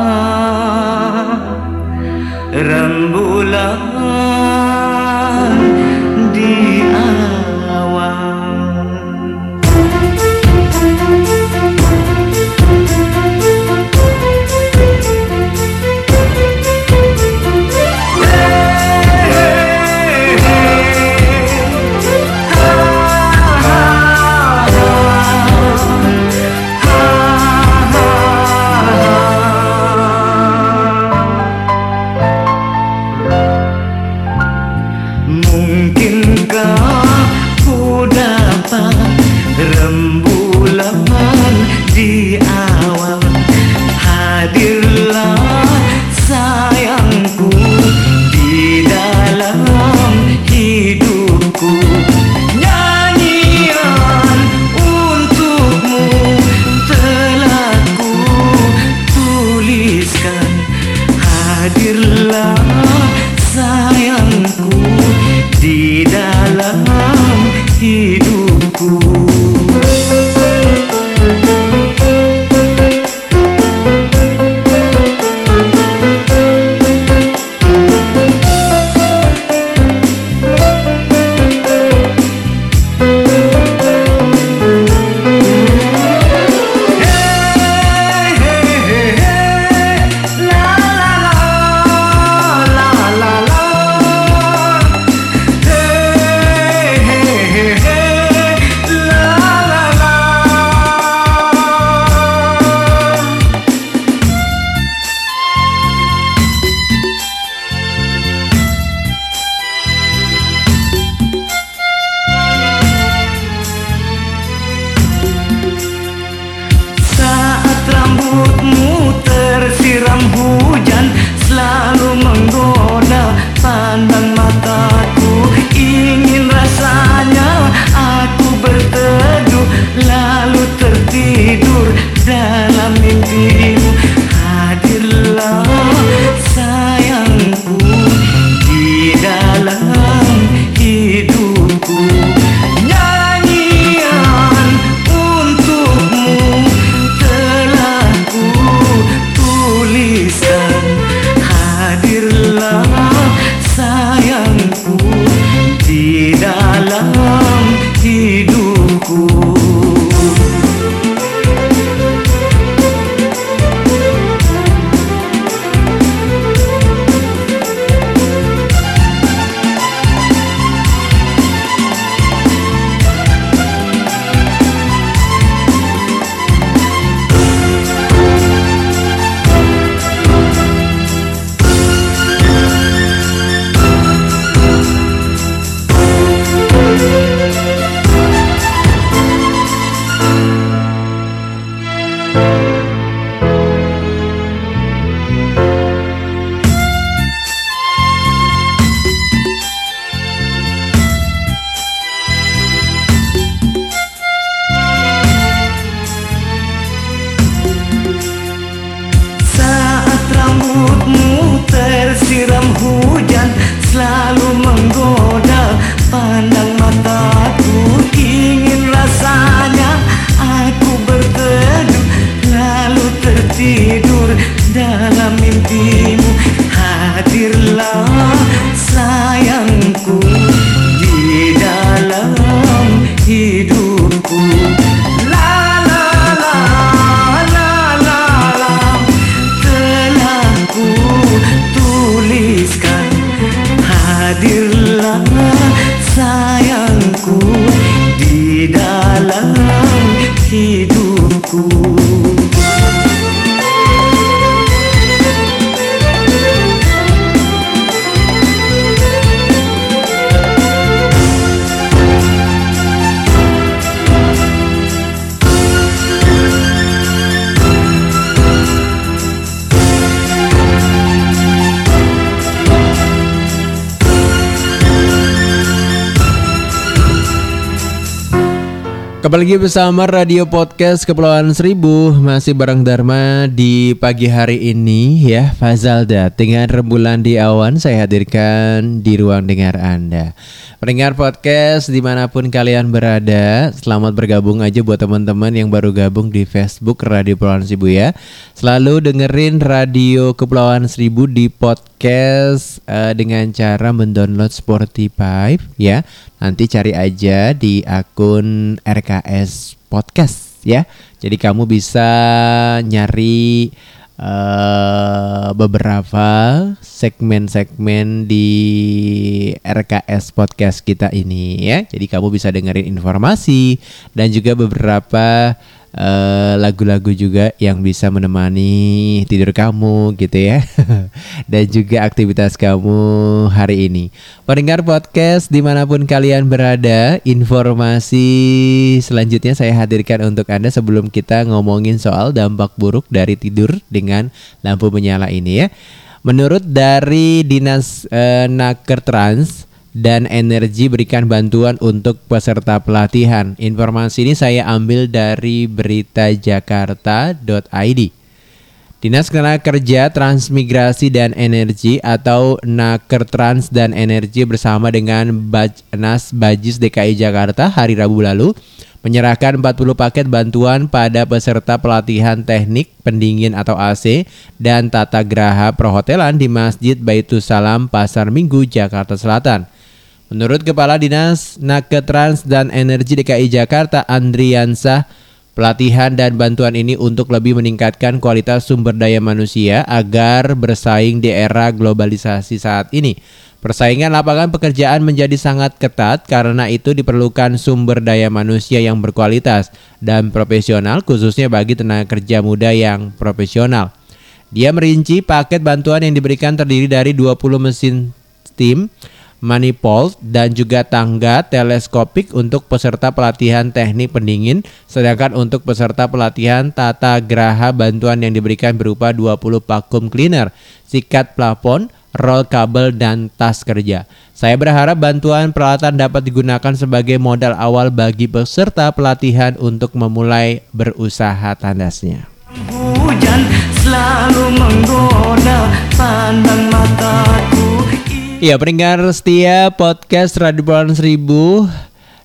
Kembali lagi bersama Radio Podcast Kepulauan Seribu. Masih bareng Dharma di pagi hari ini ya. Fazalda dengan rembulan di awan. Saya hadirkan di ruang dengar Anda. Pendengar podcast di mana pun kalian berada Selamat bergabung aja buat teman-teman yang baru gabung di Facebook Radio Kepulauan Seribu ya. Selalu dengerin Radio Kepulauan Seribu di podcast eh, Dengan cara mendownload Spotify ya Nanti cari aja di akun RKS Podcast ya. Jadi kamu bisa nyari eh, beberapa segmen-segmen di RKS Podcast kita ini ya. Jadi kamu bisa dengerin informasi dan juga beberapa eh, lagu-lagu juga yang bisa menemani tidur kamu gitu ya. Dan juga aktivitas kamu hari ini. Pendengar podcast di mana pun kalian berada informasi selanjutnya saya hadirkan untuk anda sebelum kita ngomongin soal dampak buruk dari tidur dengan lampu menyala ini ya. Menurut dari dinas eh, Naker Trans dan energi berikan bantuan untuk peserta pelatihan. Informasi ini saya ambil dari beritajakarta.id. Dinas Kerja Transmigrasi dan Energi atau Nakertrans dan Energi bersama dengan Bajnas Bajis DKI Jakarta hari Rabu lalu menyerahkan 40 paket bantuan pada peserta pelatihan teknik pendingin atau AC dan tata graha perhotelan di Masjid Baitus Salam Pasar Minggu Jakarta Selatan. Menurut Kepala Dinas Naketrans dan Energi DKI Jakarta Andriansah, pelatihan dan bantuan ini untuk lebih meningkatkan kualitas sumber daya manusia agar bersaing di era globalisasi saat ini. Persaingan lapangan pekerjaan menjadi sangat ketat karena itu diperlukan sumber daya manusia yang berkualitas dan profesional khususnya bagi tenaga kerja muda yang profesional. Dia merinci paket bantuan yang diberikan terdiri dari 20 mesin steam, manifold dan juga tangga teleskopik untuk peserta pelatihan teknik pendingin sedangkan untuk peserta pelatihan tata graha bantuan yang diberikan berupa 20 vacuum cleaner, sikat plafon, roll kabel dan tas kerja. Saya berharap bantuan peralatan dapat digunakan sebagai modal awal bagi peserta pelatihan untuk memulai berusaha tandasnya. Hujan selalu menggoda pandang mataku Iya, pendengar setia podcast Radio Bulan Seribu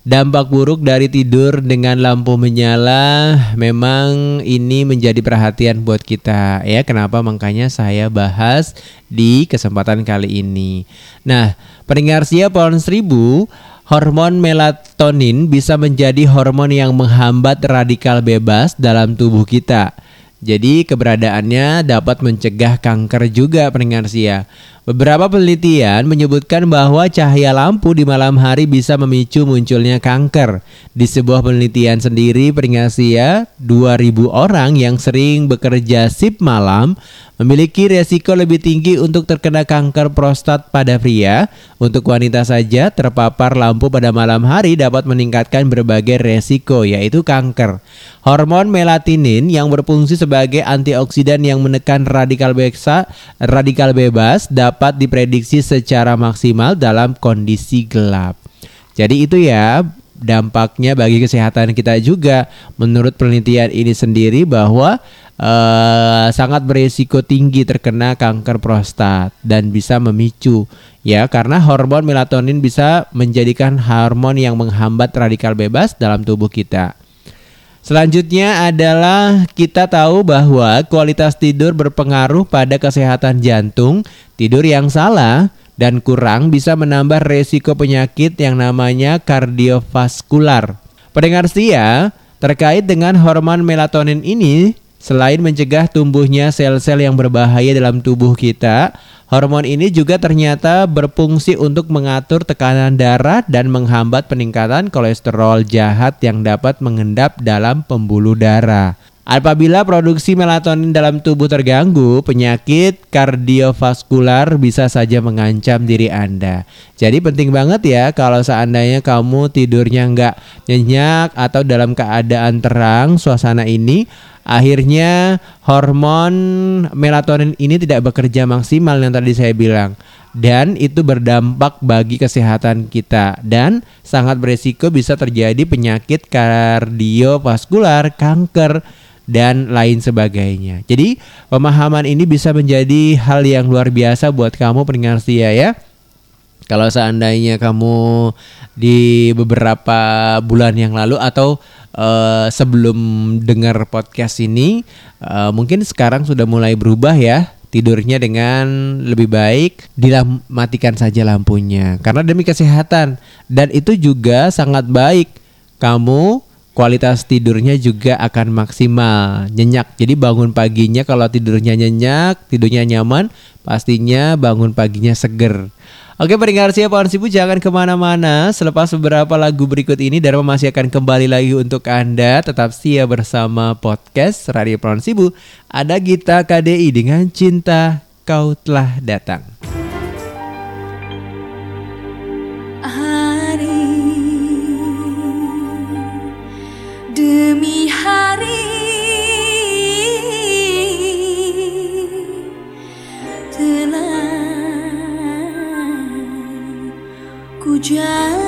Dampak buruk dari tidur dengan lampu menyala memang ini menjadi perhatian buat kita ya. Kenapa makanya saya bahas di kesempatan kali ini. Nah, pendengar setia pohon seribu Hormon melatonin bisa menjadi hormon yang menghambat radikal bebas dalam tubuh kita. Jadi keberadaannya dapat mencegah kanker juga pendengar sia. Beberapa penelitian menyebutkan bahwa cahaya lampu di malam hari bisa memicu munculnya kanker. Di sebuah penelitian sendiri pendengar sia, 2000 orang yang sering bekerja sip malam memiliki resiko lebih tinggi untuk terkena kanker prostat pada pria. Untuk wanita saja, terpapar lampu pada malam hari dapat meningkatkan berbagai resiko yaitu kanker. Hormon melatinin yang berfungsi sebagai antioksidan yang menekan radikal bebas, radikal bebas dapat diprediksi secara maksimal dalam kondisi gelap. Jadi itu ya dampaknya bagi kesehatan kita juga. Menurut penelitian ini sendiri bahwa eh, sangat beresiko tinggi terkena kanker prostat dan bisa memicu ya karena hormon melatonin bisa menjadikan hormon yang menghambat radikal bebas dalam tubuh kita. Selanjutnya adalah kita tahu bahwa kualitas tidur berpengaruh pada kesehatan jantung. Tidur yang salah dan kurang bisa menambah resiko penyakit yang namanya kardiovaskular. Pendengar setia, terkait dengan hormon melatonin ini, selain mencegah tumbuhnya sel-sel yang berbahaya dalam tubuh kita, Hormon ini juga ternyata berfungsi untuk mengatur tekanan darah dan menghambat peningkatan kolesterol jahat yang dapat mengendap dalam pembuluh darah. Apabila produksi melatonin dalam tubuh terganggu, penyakit kardiovaskular bisa saja mengancam diri Anda. Jadi penting banget ya kalau seandainya kamu tidurnya nggak nyenyak atau dalam keadaan terang suasana ini, akhirnya hormon melatonin ini tidak bekerja maksimal yang tadi saya bilang dan itu berdampak bagi kesehatan kita dan sangat beresiko bisa terjadi penyakit kardiovaskular, kanker dan lain sebagainya. Jadi pemahaman ini bisa menjadi hal yang luar biasa buat kamu pendengar setia ya. Kalau seandainya kamu di beberapa bulan yang lalu atau uh, sebelum dengar podcast ini, uh, mungkin sekarang sudah mulai berubah ya tidurnya dengan lebih baik dimatikan saja lampunya karena demi kesehatan dan itu juga sangat baik kamu kualitas tidurnya juga akan maksimal. Nyenyak. Jadi bangun paginya kalau tidurnya nyenyak tidurnya nyaman pastinya bangun paginya seger. Oke pendengar siap pohon sibuk jangan ke mana-mana. Selepas beberapa lagu berikut ini Dharma masih akan kembali lagi untuk Anda. Tetap setia bersama podcast Radio Pohon Sibu. Ada Gita KDI dengan Cinta Kau Telah Datang ku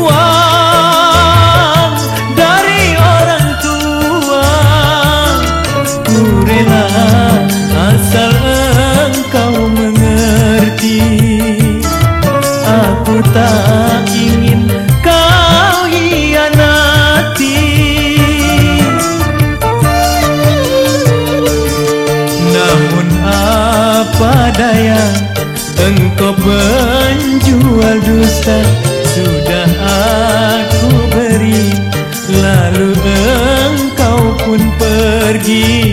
Terbuang dari orang tua. Ku rela asal engkau mengerti. Aku tak ingin kau hianati. Namun apa daya Engkau penjual dusta pun pergi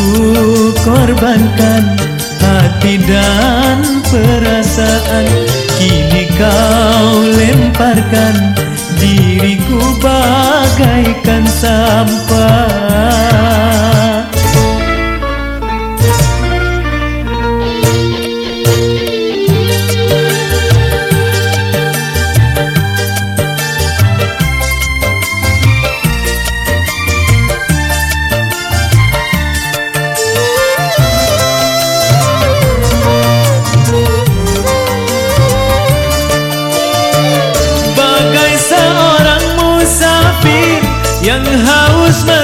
ku korbankan hati dan perasaan. Kini kau lemparkan diriku bagaikan sampah yang haus melihat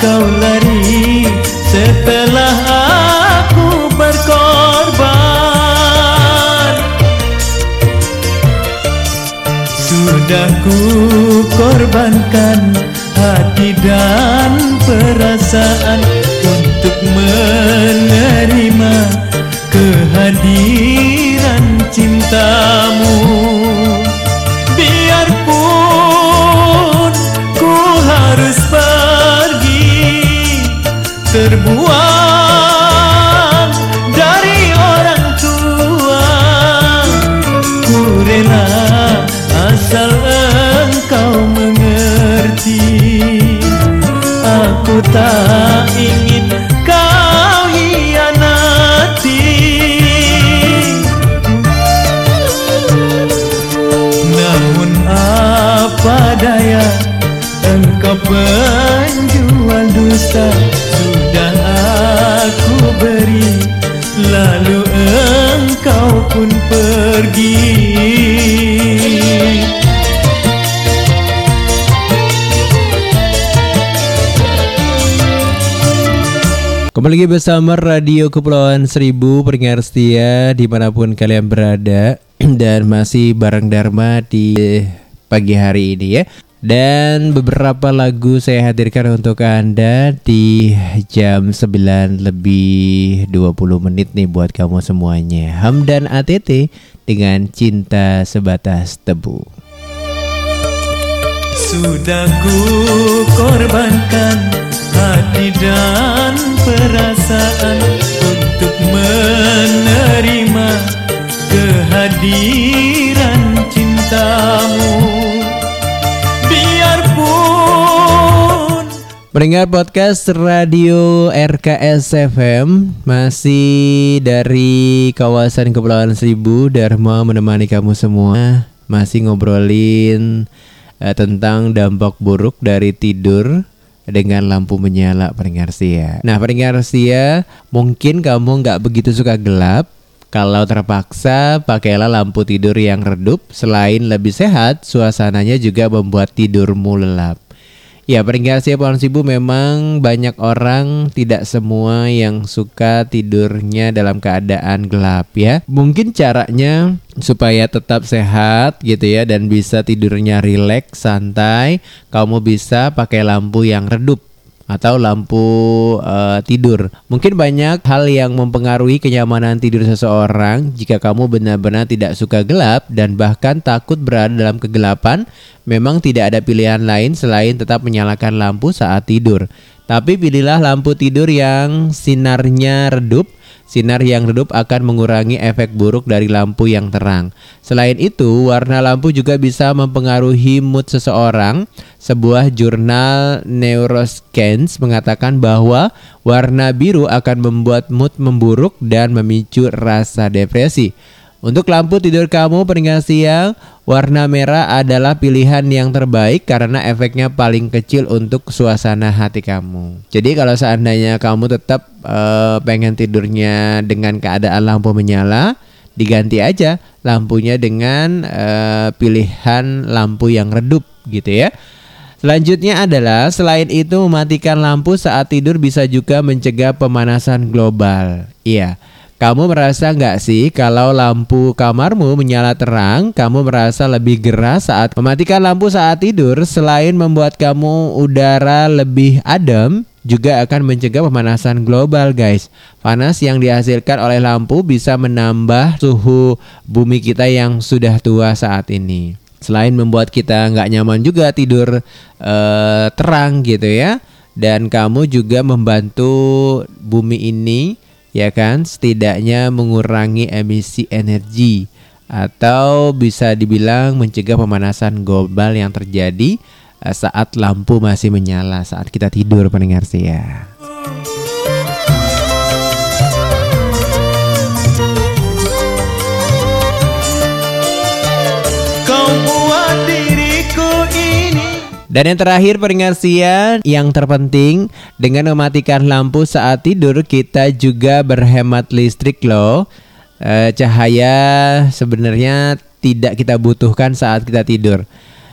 kau lari setelah aku berkorban. Sudah ku korbankan hati dan perasaan Untuk menerima kehadiran cintamu tak ingin kau hianati. Namun apa daya Engkau penjual dusta Sudah aku beri Lalu engkau pun pergi Kembali lagi bersama Radio Kepulauan Seribu Pendengar setia di mana pun kalian berada Dan masih bareng Dharma di pagi hari ini ya. Dan beberapa lagu saya hadirkan untuk Anda di jam 9 lebih 20 menit nih buat kamu semuanya. Hamdan ATT dengan Cinta Sebatas Tebu. Sudah ku korbankan hati dan perasaan Untuk menerima kehadiran cintamu. Mendengar podcast Radio RKS FM Masih dari kawasan Kepulauan Seribu Dharma menemani kamu semua. Masih ngobrolin eh, tentang dampak buruk dari tidur dengan lampu menyala pendengar setia. Nah pendengar setia mungkin kamu nggak begitu suka gelap. Kalau terpaksa pakailah lampu tidur yang redup. Selain lebih sehat suasananya juga membuat tidurmu lelap Ya pendengar setia pohon sibu memang banyak orang tidak semua yang suka tidurnya dalam keadaan gelap ya. Mungkin caranya supaya tetap sehat gitu ya dan bisa tidurnya rileks santai Kamu bisa pakai lampu yang redup atau lampu eh, tidur. Mungkin banyak hal yang mempengaruhi kenyamanan tidur seseorang jika kamu benar-benar tidak suka gelap dan bahkan takut berada dalam kegelapan. Memang tidak ada pilihan lain selain tetap menyalakan lampu saat tidur. Tapi pilihlah lampu tidur yang sinarnya redup Sinar yang redup akan mengurangi efek buruk dari lampu yang terang. Selain itu, warna lampu juga bisa mempengaruhi mood seseorang. Sebuah jurnal Neuroscience mengatakan bahwa warna biru akan membuat mood memburuk dan memicu rasa depresi. Untuk lampu tidur kamu pendengar siang, warna merah adalah pilihan yang terbaik karena efeknya paling kecil untuk suasana hati kamu. Jadi kalau seandainya kamu tetap eh, pengen tidurnya dengan keadaan lampu menyala, diganti aja lampunya dengan eh, pilihan lampu yang redup gitu ya. Selanjutnya adalah selain itu mematikan lampu saat tidur bisa juga mencegah pemanasan global. Iya. Kamu merasa nggak sih kalau lampu kamarmu menyala terang, kamu merasa lebih gerah saat mematikan lampu saat tidur selain membuat kamu udara lebih adem, juga akan mencegah pemanasan global guys. Panas yang dihasilkan oleh lampu bisa menambah suhu bumi kita yang sudah tua saat ini. Selain membuat kita nggak nyaman juga tidur eh, terang gitu ya, dan kamu juga membantu bumi ini ya kan setidaknya mengurangi emisi energi atau bisa dibilang mencegah pemanasan global yang terjadi eh, saat lampu masih menyala saat kita tidur pendengar ya. Dan yang terakhir setia yang terpenting dengan mematikan lampu saat tidur kita juga berhemat listrik loh. Eh, cahaya sebenarnya tidak kita butuhkan saat kita tidur.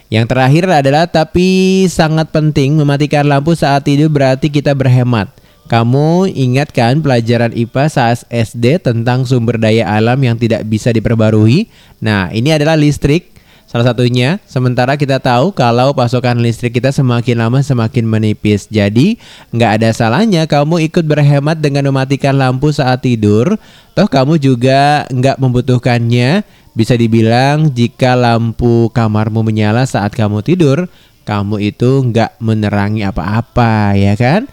Yang terakhir adalah tapi sangat penting mematikan lampu saat tidur berarti kita berhemat. Kamu ingatkan pelajaran IPA saat SD tentang sumber daya alam yang tidak bisa diperbarui? Nah, ini adalah listrik Salah satunya, sementara kita tahu kalau pasokan listrik kita semakin lama semakin menipis. Jadi, nggak ada salahnya kamu ikut berhemat dengan mematikan lampu saat tidur. Toh kamu juga nggak membutuhkannya. Bisa dibilang jika lampu kamarmu menyala saat kamu tidur, kamu itu nggak menerangi apa-apa, ya kan?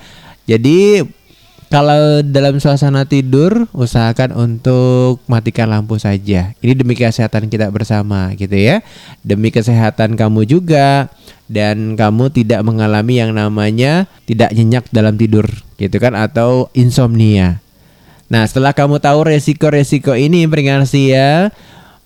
Jadi kalau dalam suasana tidur, usahakan untuk matikan lampu saja. Ini demi kesehatan kita bersama, gitu ya. Demi kesehatan kamu juga, dan kamu tidak mengalami yang namanya tidak nyenyak dalam tidur gitu kan atau insomnia. Nah, setelah kamu tahu resiko-resiko ini ya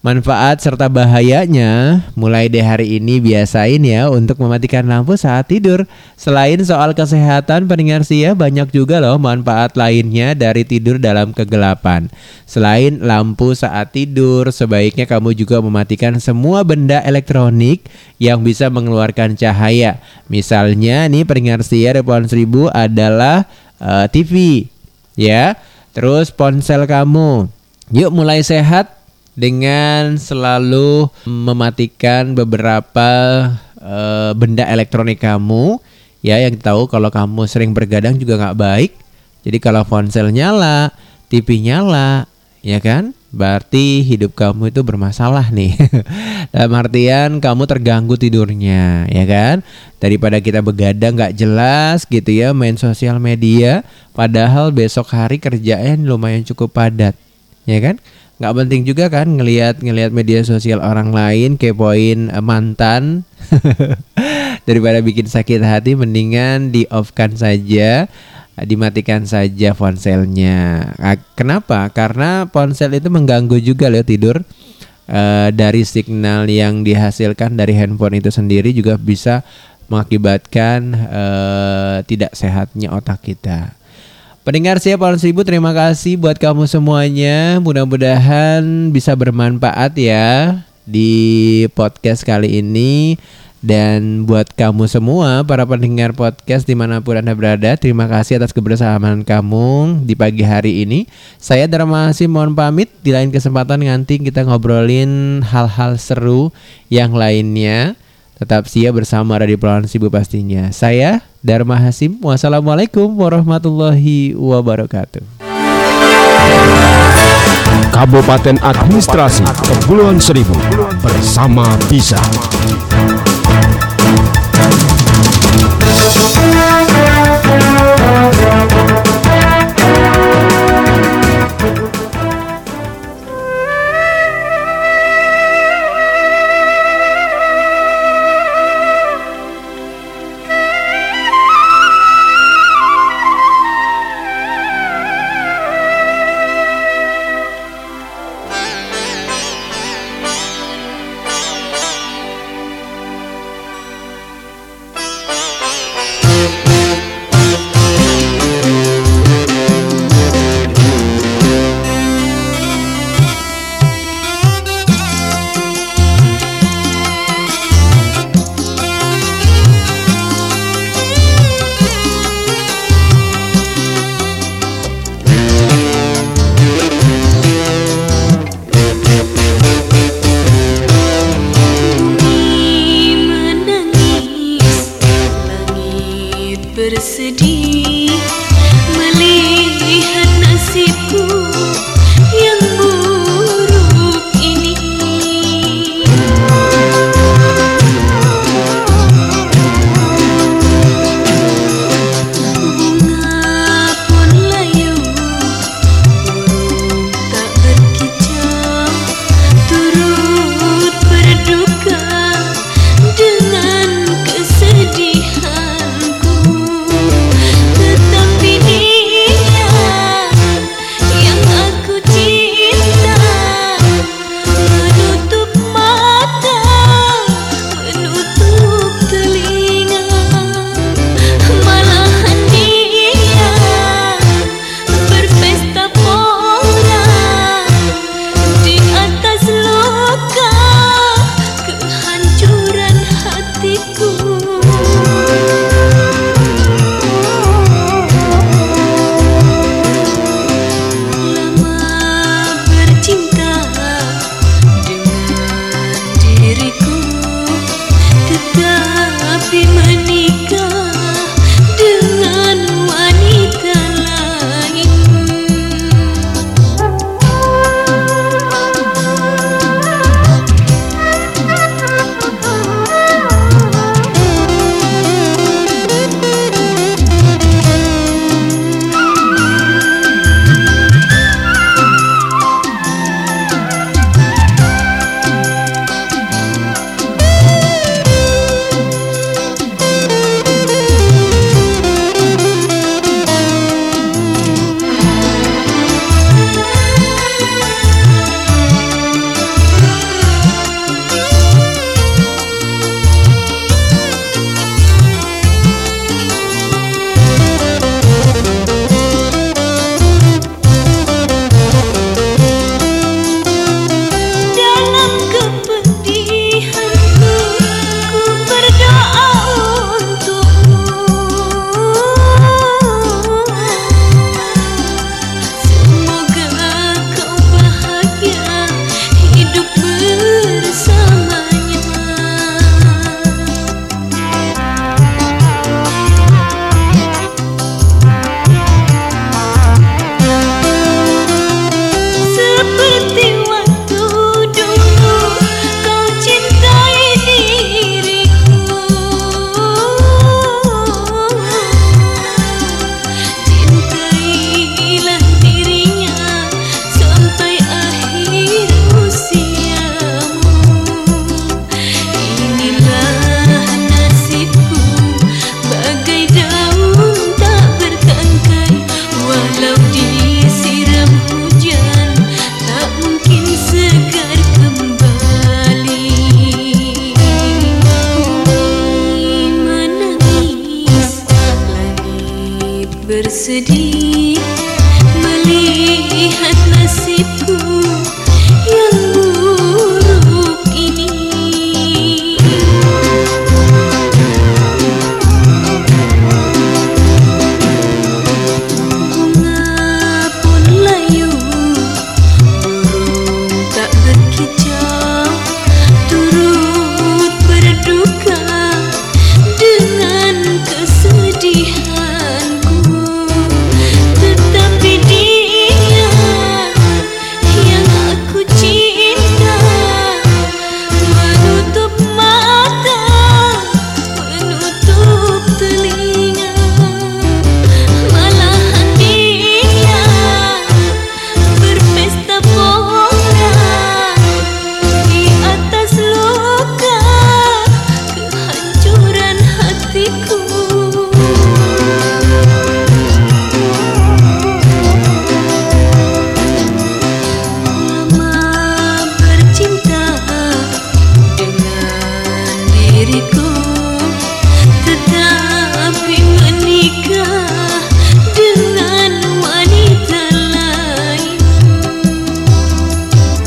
manfaat serta bahayanya, mulai deh hari ini biasain ya untuk mematikan lampu saat tidur. Selain soal kesehatan pendengar ya banyak juga loh manfaat lainnya dari tidur dalam kegelapan. Selain lampu saat tidur, sebaiknya kamu juga mematikan semua benda elektronik yang bisa mengeluarkan cahaya. Misalnya nih pendengar ya Repon Seribu adalah uh, TV ya. Terus ponsel kamu. Yuk mulai sehat dengan selalu mematikan beberapa uh, benda elektronik kamu. Ya yang tahu kalau kamu sering bergadang juga nggak baik. Jadi kalau ponsel nyala TV nyala ya kan? Berarti hidup kamu itu bermasalah nih. Dalam artian kamu terganggu tidurnya ya kan? Daripada kita begadang nggak jelas gitu ya main sosial media padahal besok hari kerjaan lumayan cukup padat ya kan nggak penting juga kan ngelihat ngelihat media sosial orang lain kepoin uh, mantan. Daripada bikin sakit hati mendingan di off kan saja dimatikan saja ponselnya. Kenapa? Karena ponsel itu mengganggu juga loh tidur. Uh, dari signal yang dihasilkan dari handphone itu sendiri juga bisa mengakibatkan uh, tidak sehatnya otak kita Pendengar saya Paulus Seribu terima kasih buat kamu semuanya. Mudah-mudahan bisa bermanfaat ya di podcast kali ini. Dan buat kamu semua para pendengar podcast di mana pun Anda berada Terima kasih atas kebersamaan kamu di pagi hari ini. Saya Dharma Hasim mohon pamit. Di lain kesempatan nanti kita ngobrolin hal-hal seru yang lainnya Tetap sia bersama Radio Pelawan Sibu pastinya. Saya Dharma Hasim. Wassalamualaikum warahmatullahi wabarakatuh. Kabupaten Administrasi Kepulauan Seribu bersama bisa.